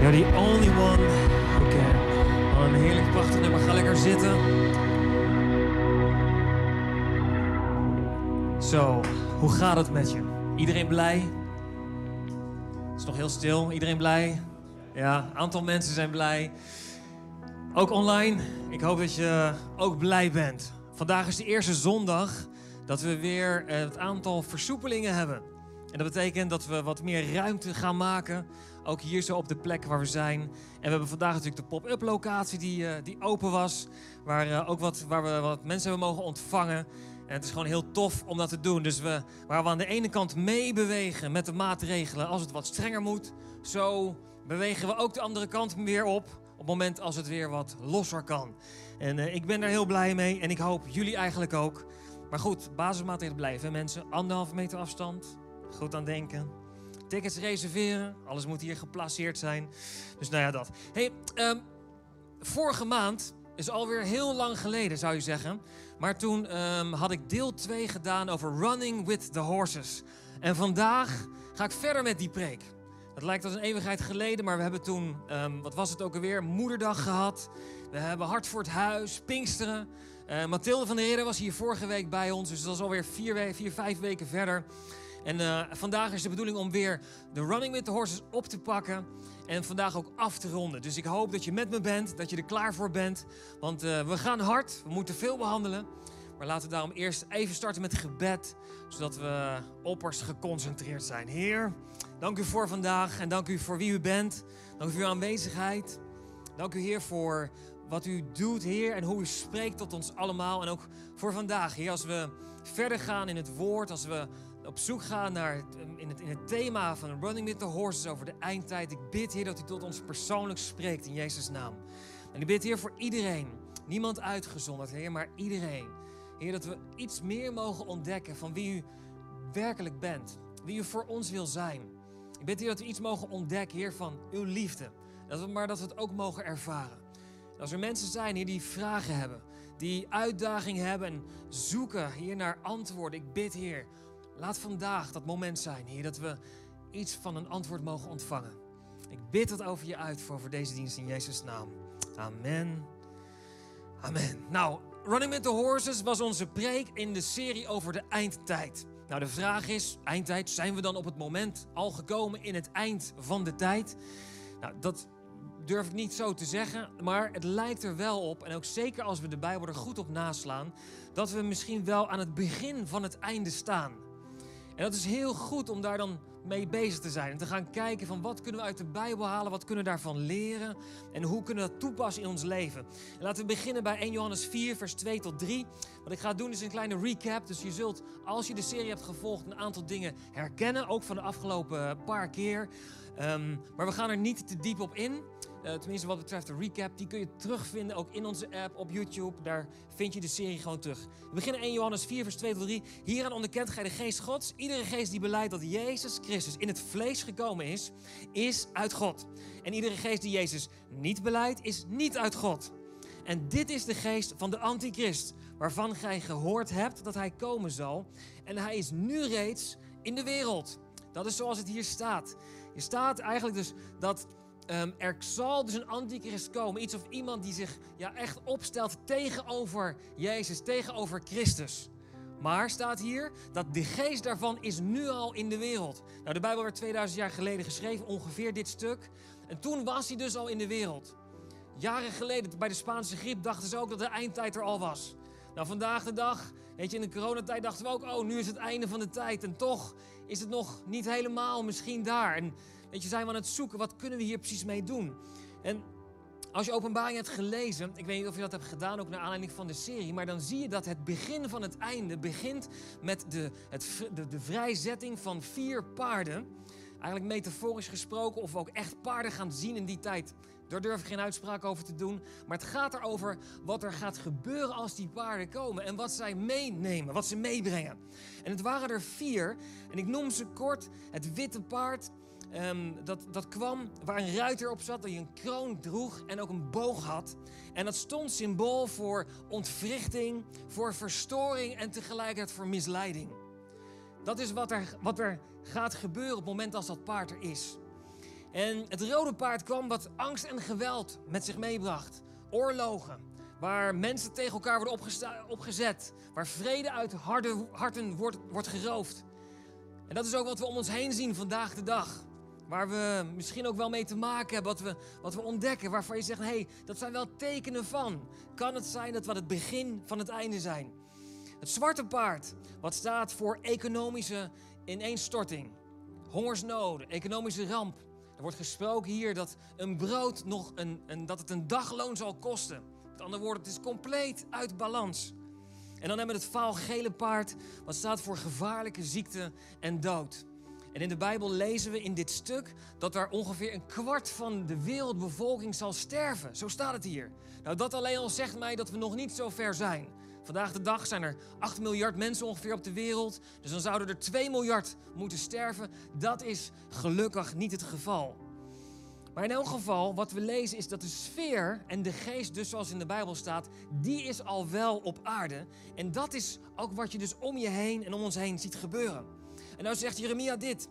You're the only one who can. Oh, een heerlijk prachtig nummer. Ga lekker zitten. Zo, hoe gaat het met je? Iedereen blij? Het is nog heel stil. Iedereen blij? Ja, een aantal mensen zijn blij. Ook online. Ik hoop dat je ook blij bent. Vandaag is de eerste zondag dat we weer het aantal versoepelingen hebben. En dat betekent dat we wat meer ruimte gaan maken. Ook hier zo op de plek waar we zijn. En we hebben vandaag natuurlijk de pop-up locatie die, uh, die open was. Waar, uh, ook wat, waar we wat mensen hebben mogen ontvangen. En het is gewoon heel tof om dat te doen. Dus we, waar we aan de ene kant meebewegen met de maatregelen als het wat strenger moet. Zo bewegen we ook de andere kant weer op. Op het moment als het weer wat losser kan. En uh, ik ben daar heel blij mee. En ik hoop jullie eigenlijk ook. Maar goed, basismaatregelen blijven mensen. Anderhalve meter afstand. Goed aan denken. Tickets reserveren. Alles moet hier geplaceerd zijn. Dus nou ja, dat. Hey, um, vorige maand is alweer heel lang geleden, zou je zeggen. Maar toen um, had ik deel 2 gedaan over Running with the Horses. En vandaag ga ik verder met die preek. Het lijkt als een eeuwigheid geleden, maar we hebben toen, um, wat was het ook alweer, Moederdag gehad. We hebben Hart voor het Huis, Pinksteren. Uh, Mathilde van der Heerden was hier vorige week bij ons, dus dat is alweer vier, vier vijf weken verder. En uh, vandaag is de bedoeling om weer de Running with the Horses op te pakken. En vandaag ook af te ronden. Dus ik hoop dat je met me bent, dat je er klaar voor bent. Want uh, we gaan hard, we moeten veel behandelen. Maar laten we daarom eerst even starten met gebed. Zodat we oppers geconcentreerd zijn. Heer, dank u voor vandaag en dank u voor wie u bent. Dank u voor uw aanwezigheid. Dank u Heer voor wat u doet, Heer. En hoe u spreekt tot ons allemaal. En ook voor vandaag, Heer. Als we verder gaan in het woord, als we op zoek gaan naar het, in, het, in het thema van Running with the Horses over de eindtijd. Ik bid, Heer, dat u tot ons persoonlijk spreekt in Jezus' naam. En ik bid, Heer, voor iedereen. Niemand uitgezonderd, Heer, maar iedereen. Heer, dat we iets meer mogen ontdekken van wie u werkelijk bent. Wie u voor ons wil zijn. Ik bid, Heer, dat we iets mogen ontdekken, Heer, van uw liefde. Dat we, maar dat we het ook mogen ervaren. Als er mensen zijn, Heer, die vragen hebben. Die uitdaging hebben en zoeken, Heer, naar antwoorden. Ik bid, Heer, Laat vandaag dat moment zijn, Heer, dat we iets van een antwoord mogen ontvangen. Ik bid dat over je uit voor, deze dienst in Jezus' naam. Amen. Amen. Nou, Running with the Horses was onze preek in de serie over de eindtijd. Nou, de vraag is, eindtijd, zijn we dan op het moment al gekomen in het eind van de tijd? Nou, dat durf ik niet zo te zeggen, maar het lijkt er wel op, en ook zeker als we de Bijbel er goed op naslaan, dat we misschien wel aan het begin van het einde staan. En dat is heel goed om daar dan mee bezig te zijn. En te gaan kijken van wat kunnen we uit de Bijbel halen, wat kunnen we daarvan leren en hoe kunnen we dat toepassen in ons leven. En laten we beginnen bij 1 Johannes 4, vers 2 tot 3. Wat ik ga doen is een kleine recap. Dus je zult, als je de serie hebt gevolgd, een aantal dingen herkennen, ook van de afgelopen paar keer. Um, maar we gaan er niet te diep op in. Uh, tenminste, wat betreft de recap, die kun je terugvinden ook in onze app op YouTube. Daar vind je de serie gewoon terug. We beginnen 1 Johannes 4, vers 2 tot 3. Hieraan onderkent gij de geest Gods. Iedere geest die beleidt dat Jezus Christus in het vlees gekomen is, is uit God. En iedere geest die Jezus niet beleidt, is niet uit God. En dit is de geest van de antichrist, waarvan gij gehoord hebt dat hij komen zal. En hij is nu reeds in de wereld. Dat is zoals het hier staat. Er staat eigenlijk dus dat um, er zal dus een antichrist komen. Iets of iemand die zich ja, echt opstelt tegenover Jezus, tegenover Christus. Maar staat hier dat de geest daarvan is nu al in de wereld. Nou, de Bijbel werd 2000 jaar geleden geschreven, ongeveer dit stuk. En toen was hij dus al in de wereld. Jaren geleden, bij de Spaanse griep, dachten ze ook dat de eindtijd er al was. Nou, vandaag de dag, weet je, in de coronatijd dachten we ook, oh, nu is het einde van de tijd. En toch is het nog niet helemaal misschien daar. En weet je, zijn we aan het zoeken, wat kunnen we hier precies mee doen? En als je openbaring hebt gelezen, ik weet niet of je dat hebt gedaan, ook naar aanleiding van de serie, maar dan zie je dat het begin van het einde begint met de, het, de, de vrijzetting van vier paarden. Eigenlijk metaforisch gesproken, of we ook echt paarden gaan zien in die tijd. Daar durf ik geen uitspraak over te doen. Maar het gaat erover wat er gaat gebeuren als die paarden komen. En wat zij meenemen, wat ze meebrengen. En het waren er vier. En ik noem ze kort. Het witte paard. Um, dat, dat kwam waar een ruiter op zat, die een kroon droeg en ook een boog had. En dat stond symbool voor ontwrichting, voor verstoring en tegelijkertijd voor misleiding. Dat is wat er, wat er gaat gebeuren op het moment als dat paard er is. En het rode paard kwam wat angst en geweld met zich meebracht. Oorlogen, waar mensen tegen elkaar worden opgezet, waar vrede uit harde harten wordt, wordt geroofd. En dat is ook wat we om ons heen zien vandaag de dag. Waar we misschien ook wel mee te maken hebben, wat we, wat we ontdekken, waarvan je zegt, hé, hey, dat zijn wel tekenen van. Kan het zijn dat we het begin van het einde zijn? Het zwarte paard, wat staat voor economische ineenstorting, hongersnoden, economische ramp. Er wordt gesproken hier dat een brood nog een, een, dat het een dagloon zal kosten. Met andere woorden, het is compleet uit balans. En dan hebben we het vaalgele paard, wat staat voor gevaarlijke ziekte en dood. En in de Bijbel lezen we in dit stuk dat er ongeveer een kwart van de wereldbevolking zal sterven. Zo staat het hier. Nou, dat alleen al zegt mij dat we nog niet zo ver zijn. Vandaag de dag zijn er 8 miljard mensen ongeveer op de wereld. Dus dan zouden er 2 miljard moeten sterven. Dat is gelukkig niet het geval. Maar in elk geval, wat we lezen is dat de sfeer en de geest, dus zoals in de Bijbel staat, die is al wel op aarde. En dat is ook wat je dus om je heen en om ons heen ziet gebeuren. En nou zegt Jeremia dit.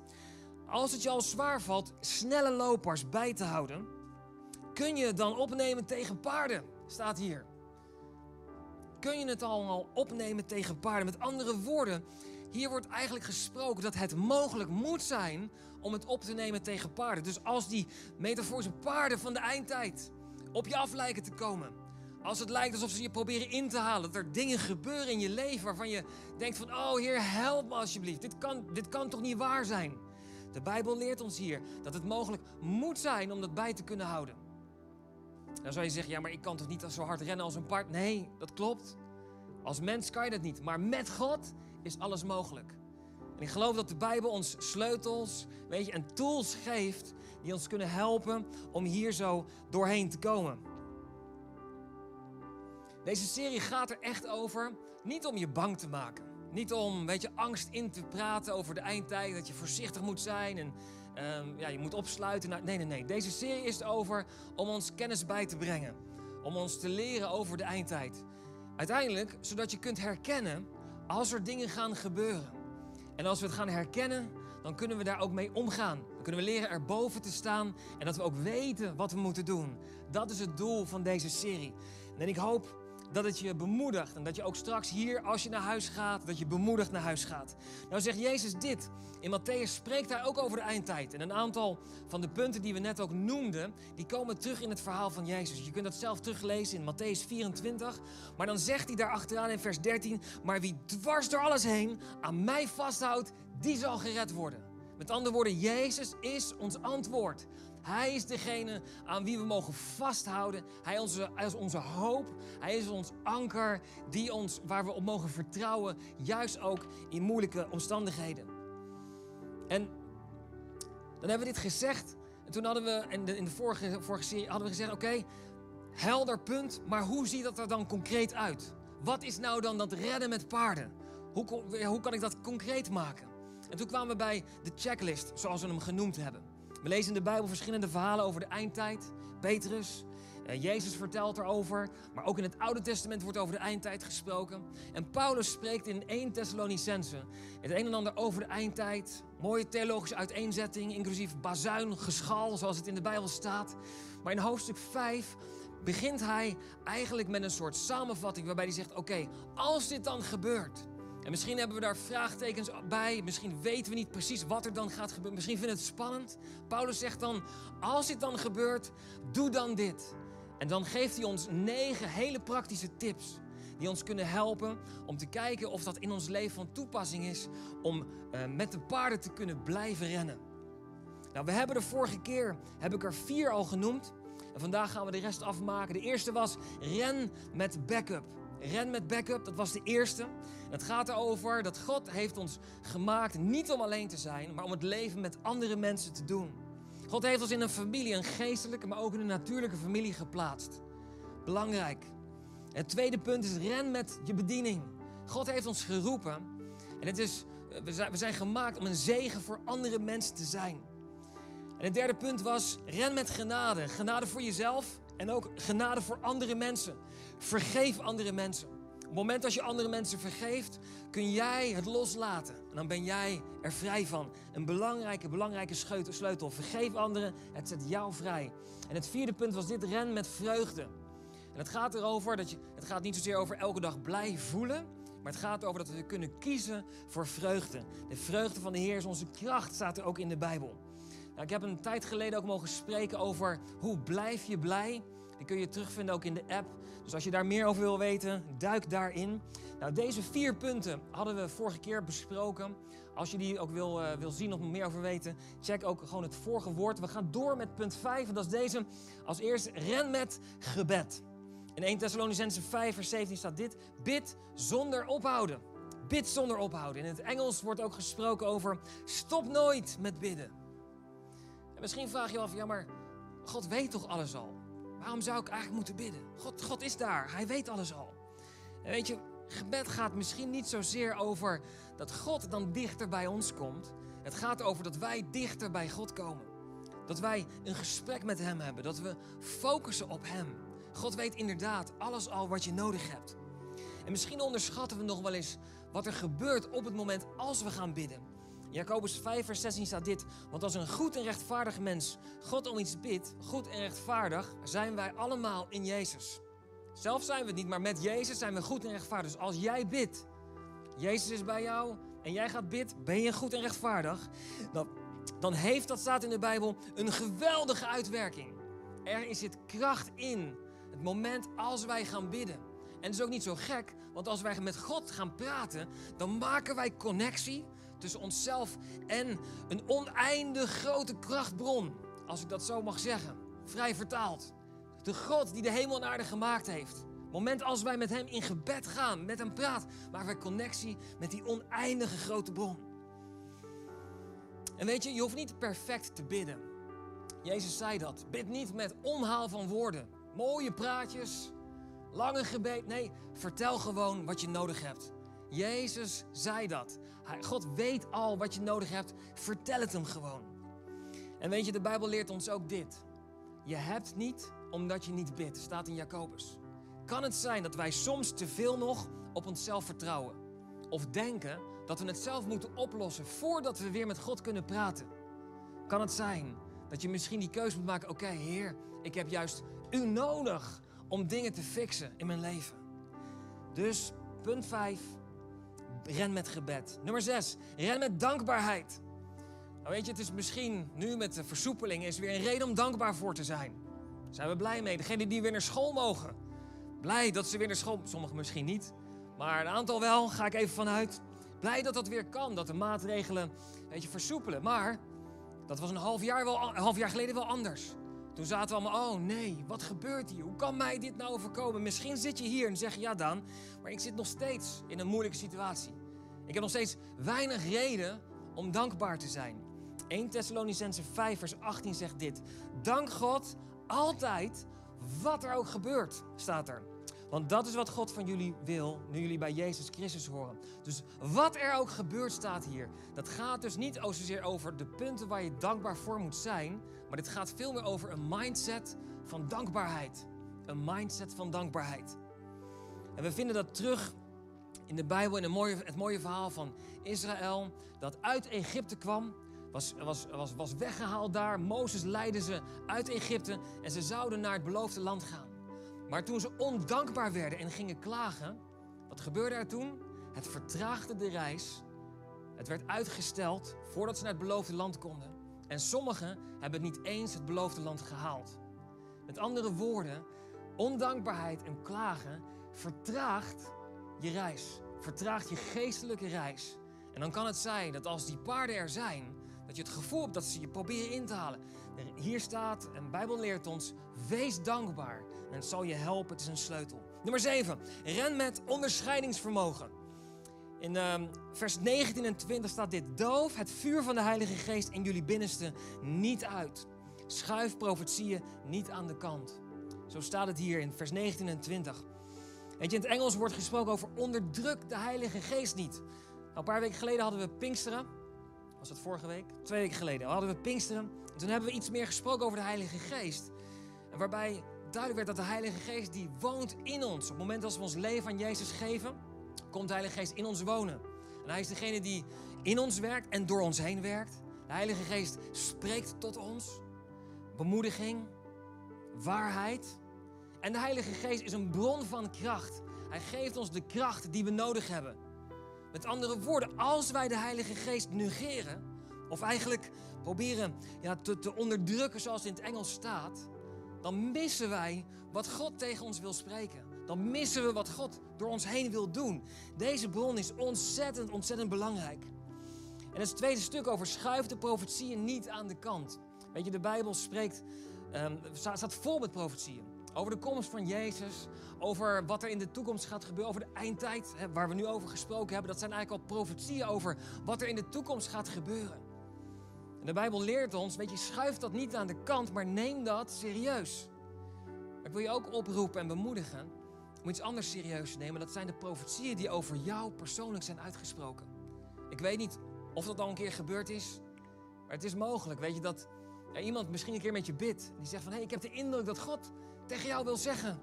Als het je al zwaar valt snelle lopers bij te houden, kun je het dan opnemen tegen paarden, staat hier. Kun je het allemaal opnemen tegen paarden? Met andere woorden, hier wordt eigenlijk gesproken dat het mogelijk moet zijn om het op te nemen tegen paarden. Dus als die metaforische paarden van de eindtijd op je af lijken te komen. Als het lijkt alsof ze je proberen in te halen. Dat er dingen gebeuren in je leven waarvan je denkt van... Oh Heer, help me alsjeblieft. Dit kan, dit kan toch niet waar zijn? De Bijbel leert ons hier dat het mogelijk moet zijn om dat bij te kunnen houden. Dan zou je zeggen, ja maar ik kan toch niet zo hard rennen als een paard? Nee, dat klopt. Als mens kan je dat niet. Maar met God is alles mogelijk. En ik geloof dat de Bijbel ons sleutels weet je, en tools geeft die ons kunnen helpen om hier zo doorheen te komen. Deze serie gaat er echt over, niet om je bang te maken. Niet om weet je, angst in te praten over de eindtijd, dat je voorzichtig moet zijn en um, ja, je moet opsluiten. Nee, nee, nee. Deze serie is over om ons kennis bij te brengen. Om ons te leren over de eindtijd. Uiteindelijk, zodat je kunt herkennen als er dingen gaan gebeuren. En als we het gaan herkennen, dan kunnen we daar ook mee omgaan. Dan kunnen we leren erboven te staan en dat we ook weten wat we moeten doen. Dat is het doel van deze serie. En ik hoop dat het je bemoedigt. En dat je ook straks hier, als je naar huis gaat, dat je bemoedigd naar huis gaat. Nou zegt Jezus dit. In Matthäus spreekt hij ook over de eindtijd. En een aantal van de punten die we net ook noemden, die komen terug in het verhaal van Jezus. Je kunt dat zelf teruglezen in Matthäus 24. Maar dan zegt hij daar achteraan in vers 13, maar wie dwars door alles heen aan mij vasthoudt, die zal gered worden. Met andere woorden, Jezus is ons antwoord. Hij is degene aan wie we mogen vasthouden. Hij is onze, hij is onze hoop. Hij is ons anker die ons, waar we op mogen vertrouwen. Juist ook in moeilijke omstandigheden. En dan hebben we dit gezegd. En toen hadden we in de, in de vorige, vorige serie hadden we gezegd: oké, helder punt. Maar hoe ziet dat er dan concreet uit? Wat is nou dan dat redden met paarden? Hoe, hoe kan ik dat concreet maken? En toen kwamen we bij de checklist, zoals we hem genoemd hebben. We lezen in de Bijbel verschillende verhalen over de eindtijd. Petrus, eh, Jezus vertelt erover, maar ook in het Oude Testament wordt over de eindtijd gesproken. En Paulus spreekt in 1 Thessalonicense het een en ander over de eindtijd. Mooie theologische uiteenzetting, inclusief bazuingeschal, zoals het in de Bijbel staat. Maar in hoofdstuk 5 begint hij eigenlijk met een soort samenvatting waarbij hij zegt: Oké, als dit dan gebeurt, en misschien hebben we daar vraagtekens bij. Misschien weten we niet precies wat er dan gaat gebeuren. Misschien vinden we het spannend. Paulus zegt dan: Als dit dan gebeurt, doe dan dit. En dan geeft hij ons negen hele praktische tips. Die ons kunnen helpen om te kijken of dat in ons leven van toepassing is. Om uh, met de paarden te kunnen blijven rennen. Nou, we hebben de vorige keer, heb ik er vier al genoemd. En vandaag gaan we de rest afmaken. De eerste was ren met backup. Ren met backup, dat was de eerste. Het gaat erover dat God heeft ons gemaakt niet om alleen te zijn, maar om het leven met andere mensen te doen. God heeft ons in een familie, een geestelijke, maar ook in een natuurlijke familie geplaatst. Belangrijk. Het tweede punt is ren met je bediening. God heeft ons geroepen en het is, we, zijn, we zijn gemaakt om een zegen voor andere mensen te zijn. En het derde punt was ren met genade. Genade voor jezelf en ook genade voor andere mensen. Vergeef andere mensen. het moment als je andere mensen vergeeft, kun jij het loslaten. En dan ben jij er vrij van. Een belangrijke, belangrijke sleutel. Vergeef anderen, het zet jou vrij. En het vierde punt was dit, ren met vreugde. En het gaat erover dat je, het gaat niet zozeer over elke dag blij voelen, maar het gaat over dat we kunnen kiezen voor vreugde. De vreugde van de Heer is onze kracht, staat er ook in de Bijbel. Nou, ik heb een tijd geleden ook mogen spreken over hoe blijf je blij. Die kun je terugvinden ook in de app. Dus als je daar meer over wil weten, duik daarin. Nou, deze vier punten hadden we vorige keer besproken. Als je die ook wil, uh, wil zien of meer over weten, check ook gewoon het vorige woord. We gaan door met punt 5 en dat is deze. Als eerste, ren met gebed. In 1 Thessalonicense 5 vers 17 staat dit. Bid zonder ophouden. Bid zonder ophouden. In het Engels wordt ook gesproken over stop nooit met bidden. En misschien vraag je je af, ja maar God weet toch alles al? Waarom zou ik eigenlijk moeten bidden? God, God is daar, Hij weet alles al. En weet je, gebed gaat misschien niet zozeer over dat God dan dichter bij ons komt. Het gaat over dat wij dichter bij God komen. Dat wij een gesprek met Hem hebben. Dat we focussen op Hem. God weet inderdaad alles al wat je nodig hebt. En misschien onderschatten we nog wel eens wat er gebeurt op het moment als we gaan bidden. Jacobus 5, vers 16 staat dit. Want als een goed en rechtvaardig mens God om iets bidt, goed en rechtvaardig, zijn wij allemaal in Jezus. Zelf zijn we het niet, maar met Jezus zijn we goed en rechtvaardig. Dus als jij bidt, Jezus is bij jou en jij gaat bid, ben je goed en rechtvaardig, dan, dan heeft, dat staat in de Bijbel, een geweldige uitwerking. Er zit kracht in het moment als wij gaan bidden. En het is ook niet zo gek, want als wij met God gaan praten, dan maken wij connectie tussen onszelf en een oneindig grote krachtbron. Als ik dat zo mag zeggen, vrij vertaald. De God die de hemel en aarde gemaakt heeft. Moment als wij met Hem in gebed gaan, met Hem praten, maken wij connectie met die oneindige grote bron. En weet je, je hoeft niet perfect te bidden. Jezus zei dat. Bid niet met omhaal van woorden, mooie praatjes, lange gebed. Nee, vertel gewoon wat je nodig hebt. Jezus zei dat. God weet al wat je nodig hebt. Vertel het hem gewoon. En weet je, de Bijbel leert ons ook dit. Je hebt niet omdat je niet bidt, staat in Jacobus. Kan het zijn dat wij soms te veel nog op onszelf vertrouwen? Of denken dat we het zelf moeten oplossen voordat we weer met God kunnen praten? Kan het zijn dat je misschien die keuze moet maken: oké, Heer, ik heb juist u nodig om dingen te fixen in mijn leven. Dus punt 5, ren met gebed. Nummer 6, ren met dankbaarheid. Nou weet je, het is misschien nu met de versoepeling is weer een reden om dankbaar voor te zijn. Daar zijn we blij mee. Degenen die weer naar school mogen. Blij dat ze weer naar school, sommigen misschien niet. Maar een aantal wel, ga ik even vanuit. Blij dat dat weer kan, dat de maatregelen weet je, versoepelen. Maar dat was een half jaar, wel, een half jaar geleden wel anders. Toen zaten we allemaal, oh nee, wat gebeurt hier? Hoe kan mij dit nou overkomen? Misschien zit je hier en zeg je, ja dan, maar ik zit nog steeds in een moeilijke situatie. Ik heb nog steeds weinig reden om dankbaar te zijn. 1 Thessalonicense 5 vers 18 zegt dit. Dank God altijd wat er ook gebeurt, staat er. Want dat is wat God van jullie wil, nu jullie bij Jezus Christus horen. Dus wat er ook gebeurt, staat hier. Dat gaat dus niet zozeer over de punten waar je dankbaar voor moet zijn. Maar dit gaat veel meer over een mindset van dankbaarheid. Een mindset van dankbaarheid. En we vinden dat terug in de Bijbel in het mooie verhaal van Israël. Dat uit Egypte kwam. Was, was, was, was weggehaald daar. Mozes leidde ze uit Egypte. En ze zouden naar het beloofde land gaan. Maar toen ze ondankbaar werden en gingen klagen, wat gebeurde er toen? Het vertraagde de reis. Het werd uitgesteld voordat ze naar het beloofde land konden. En sommigen hebben niet eens het beloofde land gehaald. Met andere woorden, ondankbaarheid en klagen vertraagt je reis. Vertraagt je geestelijke reis. En dan kan het zijn dat als die paarden er zijn, dat je het gevoel hebt dat ze je proberen in te halen. Hier staat, en de Bijbel leert ons, wees dankbaar. En het zal je helpen, het is een sleutel. Nummer 7, ren met onderscheidingsvermogen. In uh, vers 19 en 20 staat dit. Doof het vuur van de Heilige Geest in jullie binnenste niet uit. Schuif profetieën niet aan de kant. Zo staat het hier in vers 19 en 20. Weet je, in het Engels wordt gesproken over onderdruk de Heilige Geest niet. Nou, een paar weken geleden hadden we Pinksteren. Was dat vorige week? Twee weken geleden hadden we Pinksteren. En toen hebben we iets meer gesproken over de Heilige Geest. Waarbij duidelijk werd dat de Heilige Geest die woont in ons. Op het moment dat we ons leven aan Jezus geven, komt de Heilige Geest in ons wonen. En hij is degene die in ons werkt en door ons heen werkt. De Heilige Geest spreekt tot ons. Bemoediging, waarheid. En de Heilige Geest is een bron van kracht. Hij geeft ons de kracht die we nodig hebben. Met andere woorden, als wij de Heilige Geest negeren, of eigenlijk proberen ja, te, te onderdrukken zoals in het Engels staat, dan missen wij wat God tegen ons wil spreken. Dan missen we wat God door ons heen wil doen. Deze bron is ontzettend, ontzettend belangrijk. En het tweede stuk over schuif de profetieën niet aan de kant. Weet je, de Bijbel spreekt, um, staat vol met profetieën. Over de komst van Jezus, over wat er in de toekomst gaat gebeuren, over de eindtijd, hè, waar we nu over gesproken hebben. Dat zijn eigenlijk al profetieën over wat er in de toekomst gaat gebeuren. En de Bijbel leert ons, weet je, schuif dat niet aan de kant, maar neem dat serieus. ik wil je ook oproepen en bemoedigen iets anders serieus nemen. Dat zijn de profetieën die over jou persoonlijk zijn uitgesproken. Ik weet niet of dat al een keer gebeurd is, maar het is mogelijk, weet je, dat iemand misschien een keer met je bidt. Die zegt van, hé, hey, ik heb de indruk dat God tegen jou wil zeggen.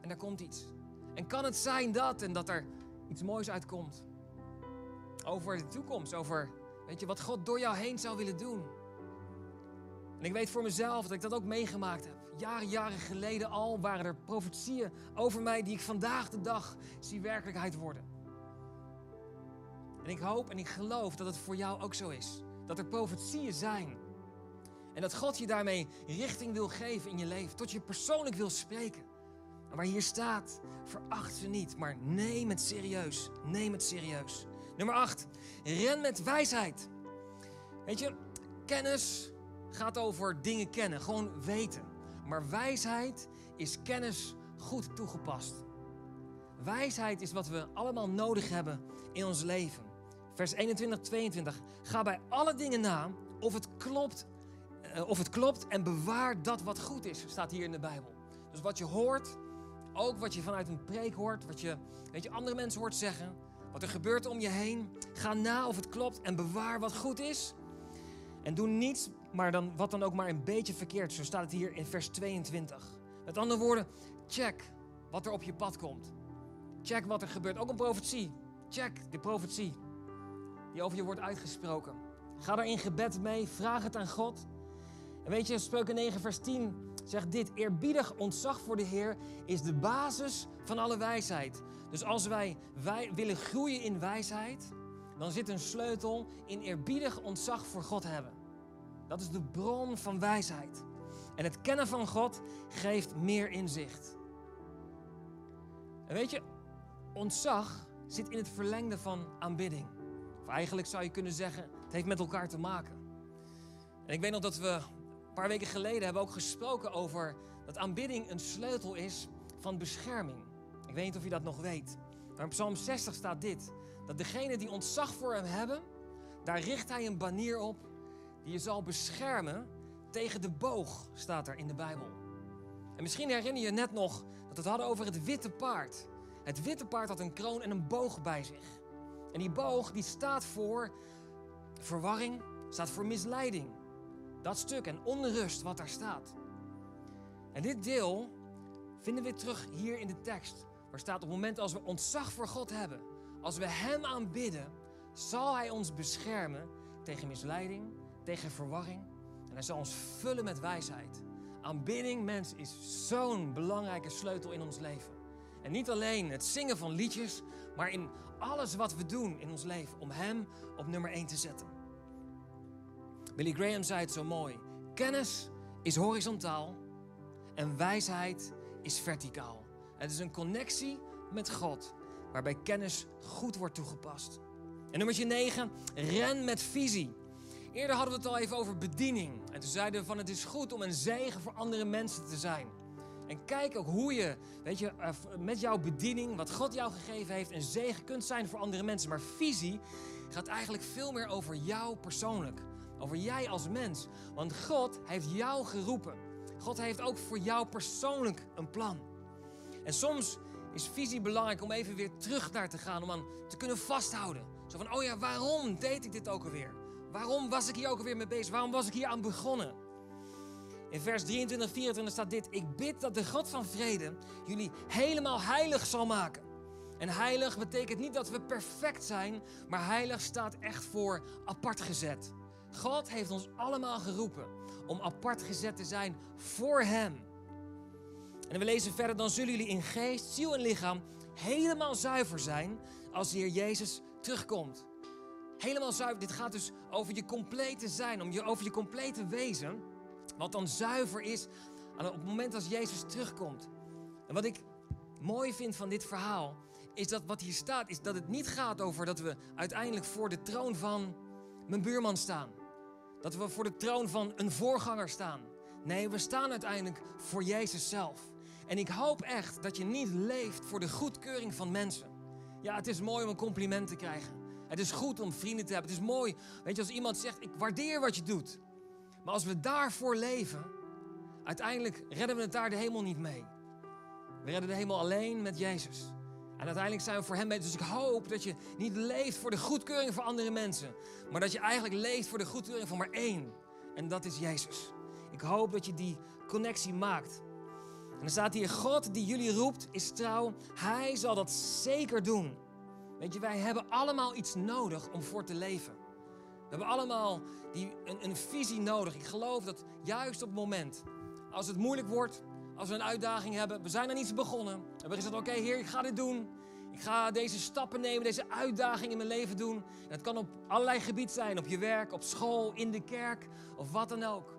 En daar komt iets. En kan het zijn dat en dat er iets moois uitkomt. Over de toekomst, over weet je, wat God door jou heen zou willen doen. En ik weet voor mezelf dat ik dat ook meegemaakt heb. Jaren, jaren geleden al waren er profetieën over mij die ik vandaag de dag zie werkelijkheid worden. En ik hoop en ik geloof dat het voor jou ook zo is. Dat er profetieën zijn en dat God je daarmee richting wil geven in je leven. Tot je persoonlijk wil spreken. En waar hier staat, veracht ze niet, maar neem het serieus. Neem het serieus. Nummer 8. Ren met wijsheid. Weet je, kennis gaat over dingen kennen, gewoon weten. Maar wijsheid is kennis goed toegepast. Wijsheid is wat we allemaal nodig hebben in ons leven. Vers 21, 22. Ga bij alle dingen na of het klopt eh, of het klopt en bewaar dat wat goed is, staat hier in de Bijbel. Dus wat je hoort, ook wat je vanuit een preek hoort, wat je, weet je andere mensen hoort zeggen, wat er gebeurt om je heen, ga na of het klopt en bewaar wat goed is. En doe niets, maar dan, wat dan ook maar een beetje verkeerd. Zo staat het hier in vers 22. Met andere woorden, check wat er op je pad komt. Check wat er gebeurt. Ook een profetie. Check de profetie die over je wordt uitgesproken. Ga daar in gebed mee, vraag het aan God. En weet je, Spreuken 9, vers 10 zegt dit: Eerbiedig ontzag voor de Heer is de basis van alle wijsheid. Dus als wij, wij willen groeien in wijsheid, dan zit een sleutel in eerbiedig ontzag voor God hebben. Dat is de bron van wijsheid. En het kennen van God geeft meer inzicht. En weet je, ontzag zit in het verlengde van aanbidding. Of eigenlijk zou je kunnen zeggen, het heeft met elkaar te maken. En ik weet nog dat we een paar weken geleden hebben ook gesproken over dat aanbidding een sleutel is van bescherming. Ik weet niet of je dat nog weet. Maar in Psalm 60 staat dit: dat degene die ontzag voor hem hebben, daar richt hij een banier op die je zal beschermen tegen de boog, staat er in de Bijbel. En misschien herinner je je net nog dat we het hadden over het witte paard. Het witte paard had een kroon en een boog bij zich. En die boog die staat voor verwarring, staat voor misleiding. Dat stuk en onrust wat daar staat. En dit deel vinden we terug hier in de tekst. Waar staat op het moment als we ontzag voor God hebben, als we Hem aanbidden, zal Hij ons beschermen tegen misleiding, tegen verwarring. En Hij zal ons vullen met wijsheid. Aanbidding, mens, is zo'n belangrijke sleutel in ons leven. En niet alleen het zingen van liedjes, maar in alles wat we doen in ons leven om Hem op nummer 1 te zetten. Billy Graham zei het zo mooi. Kennis is horizontaal en wijsheid is verticaal. Het is een connectie met God, waarbij kennis goed wordt toegepast. En nummer 9, ren met visie. Eerder hadden we het al even over bediening. En toen zeiden we van het is goed om een zegen voor andere mensen te zijn. En kijk ook hoe je, weet je, eh, met jouw bediening, wat God jou gegeven heeft, een zegen kunt zijn voor andere mensen. Maar visie gaat eigenlijk veel meer over jou persoonlijk. Over jij als mens. Want God heeft jou geroepen. God heeft ook voor jou persoonlijk een plan. En soms is visie belangrijk om even weer terug daar te gaan. Om aan te kunnen vasthouden. Zo van, oh ja, waarom deed ik dit ook alweer? Waarom was ik hier ook alweer mee bezig? Waarom was ik hier aan begonnen? In vers 23, 24 staat dit: Ik bid dat de God van vrede jullie helemaal heilig zal maken. En heilig betekent niet dat we perfect zijn, maar heilig staat echt voor apart gezet. God heeft ons allemaal geroepen om apart gezet te zijn voor Hem. En we lezen verder, dan zullen jullie in geest, ziel en lichaam helemaal zuiver zijn als de Heer Jezus terugkomt. Helemaal zuiver, dit gaat dus over je complete zijn, om je, over je complete wezen. Wat dan zuiver is op het moment als Jezus terugkomt. En wat ik mooi vind van dit verhaal, is dat wat hier staat, is dat het niet gaat over dat we uiteindelijk voor de troon van mijn buurman staan. Dat we voor de troon van een voorganger staan. Nee, we staan uiteindelijk voor Jezus zelf. En ik hoop echt dat je niet leeft voor de goedkeuring van mensen. Ja, het is mooi om een compliment te krijgen. Het is goed om vrienden te hebben. Het is mooi, weet je, als iemand zegt, ik waardeer wat je doet. Maar als we daarvoor leven, uiteindelijk redden we het daar de hemel niet mee. We redden de hemel alleen met Jezus. En uiteindelijk zijn we voor Hem mee. Dus ik hoop dat je niet leeft voor de goedkeuring van andere mensen. Maar dat je eigenlijk leeft voor de goedkeuring van maar één. En dat is Jezus. Ik hoop dat je die connectie maakt. En dan staat hier, God die jullie roept is trouw. Hij zal dat zeker doen. Weet je, wij hebben allemaal iets nodig om voor te leven. We hebben allemaal die, een, een visie nodig. Ik geloof dat juist op het moment, als het moeilijk wordt, als we een uitdaging hebben, we zijn aan iets begonnen. We hebben gezegd, oké Heer, ik ga dit doen. Ik ga deze stappen nemen, deze uitdaging in mijn leven doen. En het kan op allerlei gebieden zijn, op je werk, op school, in de kerk of wat dan ook.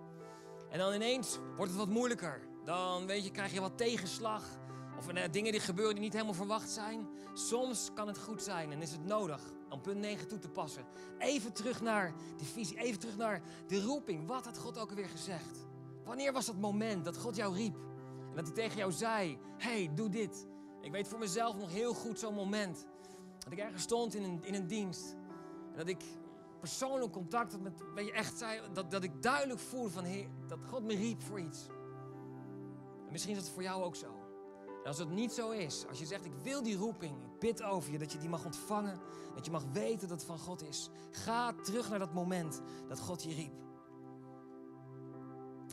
En dan ineens wordt het wat moeilijker. Dan weet je, krijg je wat tegenslag. Of uh, dingen die gebeuren die niet helemaal verwacht zijn. Soms kan het goed zijn en is het nodig om punt 9 toe te passen. Even terug naar de visie, even terug naar de roeping. Wat had God ook alweer gezegd? Wanneer was dat moment dat God jou riep? En dat hij tegen jou zei: hey, doe dit. Ik weet voor mezelf nog heel goed zo'n moment. Dat ik ergens stond in een, in een dienst. En dat ik persoonlijk contact had met, weet je, echt zei, dat, dat ik duidelijk voelde van, heer, dat God me riep voor iets. En misschien is het voor jou ook zo. En als het niet zo is, als je zegt, ik wil die roeping, ik bid over je, dat je die mag ontvangen, dat je mag weten dat het van God is. Ga terug naar dat moment dat God je riep.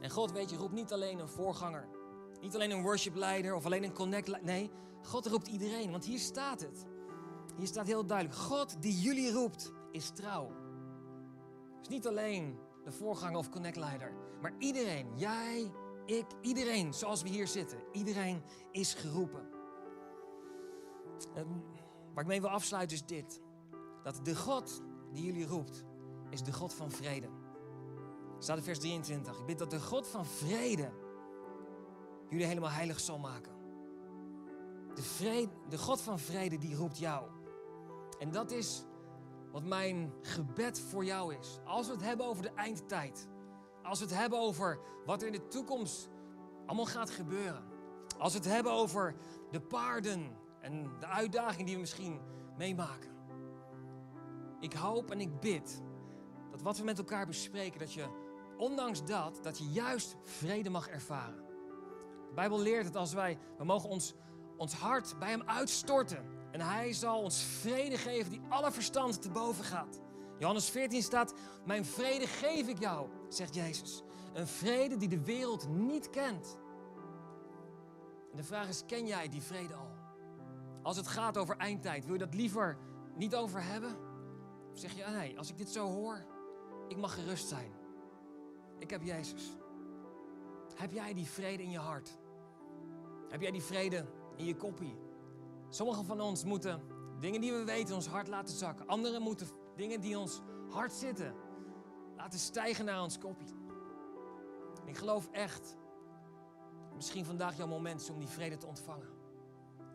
En God, weet je, roept niet alleen een voorganger. Niet alleen een worshipleider of alleen een connect. Nee, God roept iedereen. Want hier staat het. Hier staat heel duidelijk. God die jullie roept is trouw. Dus niet alleen de voorganger of connectleider. Maar iedereen. Jij, ik, iedereen. Zoals we hier zitten. Iedereen is geroepen. En waar ik mee wil afsluiten is dit. Dat de God die jullie roept is de God van vrede. Staat in vers 23. Ik bid dat de God van vrede jullie helemaal heilig zal maken. De, vrede, de God van vrede die roept jou. En dat is wat mijn gebed voor jou is. Als we het hebben over de eindtijd. Als we het hebben over wat er in de toekomst allemaal gaat gebeuren. Als we het hebben over de paarden en de uitdagingen die we misschien meemaken. Ik hoop en ik bid dat wat we met elkaar bespreken, dat je ondanks dat, dat je juist vrede mag ervaren. De Bijbel leert het als wij, we mogen ons, ons hart bij Hem uitstorten. En Hij zal ons vrede geven die alle verstand te boven gaat. Johannes 14 staat, mijn vrede geef ik jou, zegt Jezus. Een vrede die de wereld niet kent. En de vraag is, ken jij die vrede al? Als het gaat over eindtijd, wil je dat liever niet over hebben? Of zeg je, nee, als ik dit zo hoor, ik mag gerust zijn. Ik heb Jezus. Heb jij die vrede in je hart? Heb jij die vrede in je koppie? Sommigen van ons moeten dingen die we weten ons hart laten zakken. Anderen moeten dingen die ons hart zitten laten stijgen naar ons koppie. ik geloof echt, misschien vandaag jouw moment is om die vrede te ontvangen.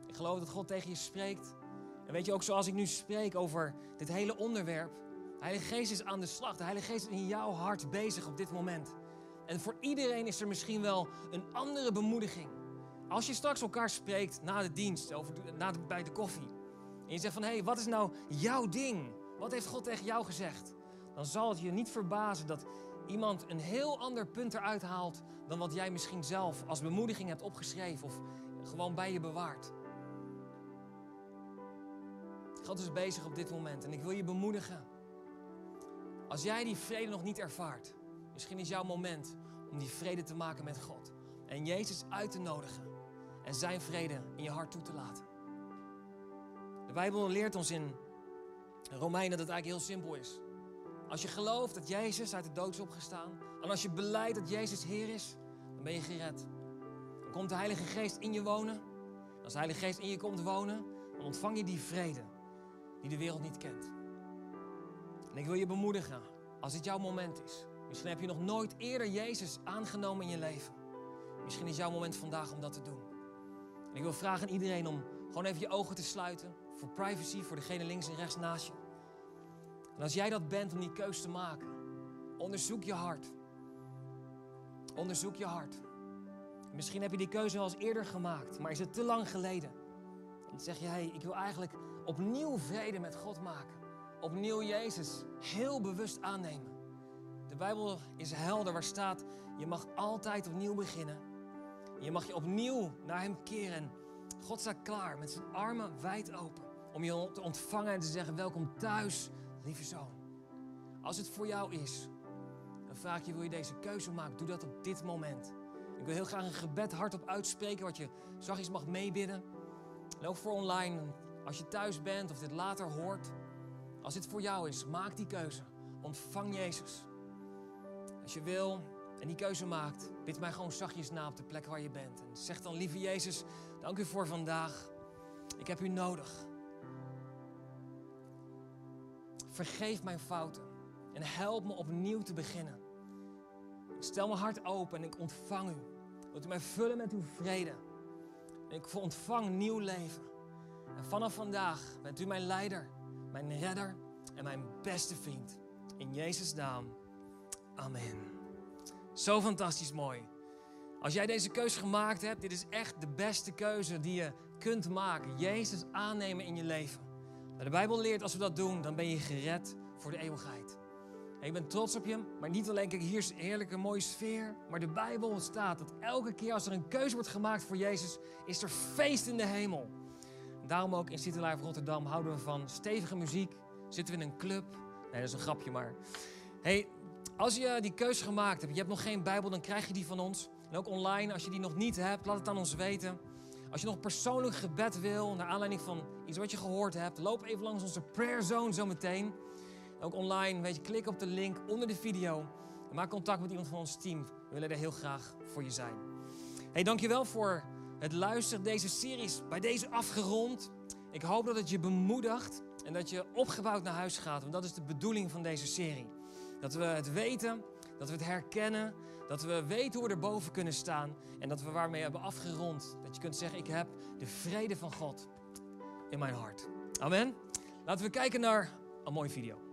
Ik geloof dat God tegen je spreekt. En weet je ook zoals ik nu spreek over dit hele onderwerp. De Heilige Geest is aan de slag. De Heilige Geest is in jouw hart bezig op dit moment. En voor iedereen is er misschien wel een andere bemoediging. Als je straks elkaar spreekt na de dienst, over na bij de koffie. En je zegt van, hé, hey, wat is nou jouw ding? Wat heeft God tegen jou gezegd? Dan zal het je niet verbazen dat iemand een heel ander punt eruit haalt... dan wat jij misschien zelf als bemoediging hebt opgeschreven of gewoon bij je bewaart. God is bezig op dit moment en ik wil je bemoedigen. Als jij die vrede nog niet ervaart, misschien is jouw moment om die vrede te maken met God. En Jezus uit te nodigen en zijn vrede in je hart toe te laten. De Bijbel leert ons in Romeinen dat het eigenlijk heel simpel is. Als je gelooft dat Jezus uit de dood is opgestaan en als je beleidt dat Jezus Heer is, dan ben je gered. Dan komt de Heilige Geest in je wonen. Als de Heilige Geest in je komt wonen, dan ontvang je die vrede die de wereld niet kent. En ik wil je bemoedigen, als dit jouw moment is. Misschien heb je nog nooit eerder Jezus aangenomen in je leven. Misschien is jouw moment vandaag om dat te doen. En ik wil vragen aan iedereen om gewoon even je ogen te sluiten. Voor privacy, voor degene links en rechts naast je. En als jij dat bent om die keus te maken, onderzoek je hart. Onderzoek je hart. Misschien heb je die keuze wel eens eerder gemaakt, maar is het te lang geleden? Dan zeg je, hey, ik wil eigenlijk opnieuw vrede met God maken. Opnieuw Jezus heel bewust aannemen. De Bijbel is helder waar staat, je mag altijd opnieuw beginnen. Je mag je opnieuw naar Hem keren. God staat klaar met zijn armen wijd open om je te ontvangen en te zeggen, welkom thuis, lieve zoon. Als het voor jou is, dan vraag je, wil je deze keuze maken? Doe dat op dit moment. Ik wil heel graag een gebed hardop uitspreken, wat je zachtjes mag meebidden. En ook voor online, als je thuis bent of dit later hoort. Als dit voor jou is, maak die keuze. Ontvang Jezus. Als je wil en die keuze maakt, bid mij gewoon zachtjes na op de plek waar je bent. En zeg dan, lieve Jezus, dank u voor vandaag. Ik heb u nodig. Vergeef mijn fouten en help me opnieuw te beginnen. Stel mijn hart open en ik ontvang u. Wilt u mij vullen met uw vrede. Ik ontvang nieuw leven. En vanaf vandaag bent u mijn leider, mijn redder en mijn beste vriend. In Jezus' naam. Amen. Zo fantastisch mooi. Als jij deze keuze gemaakt hebt, dit is echt de beste keuze die je kunt maken. Jezus aannemen in je leven. De Bijbel leert als we dat doen, dan ben je gered voor de eeuwigheid. Ik ben trots op je, maar niet alleen, kijk, hier is een heerlijke mooie sfeer. Maar de Bijbel staat dat elke keer als er een keuze wordt gemaakt voor Jezus, is er feest in de hemel. Daarom ook in City Life Rotterdam houden we van stevige muziek. Zitten we in een club. Nee, dat is een grapje, maar... Hey, als je die keuze gemaakt hebt, je hebt nog geen Bijbel, dan krijg je die van ons. En ook online, als je die nog niet hebt, laat het aan ons weten. Als je nog persoonlijk gebed wil, naar aanleiding van iets wat je gehoord hebt, loop even langs onze prayer zone zometeen. Ook online, weet je, klik op de link onder de video. En maak contact met iemand van ons team. We willen er heel graag voor je zijn. Hey, dankjewel voor het luisteren. Deze serie is bij deze afgerond. Ik hoop dat het je bemoedigt en dat je opgebouwd naar huis gaat. Want dat is de bedoeling van deze serie. Dat we het weten, dat we het herkennen, dat we weten hoe we erboven kunnen staan en dat we waarmee hebben afgerond. Dat je kunt zeggen, ik heb de vrede van God in mijn hart. Amen. Laten we kijken naar een mooie video.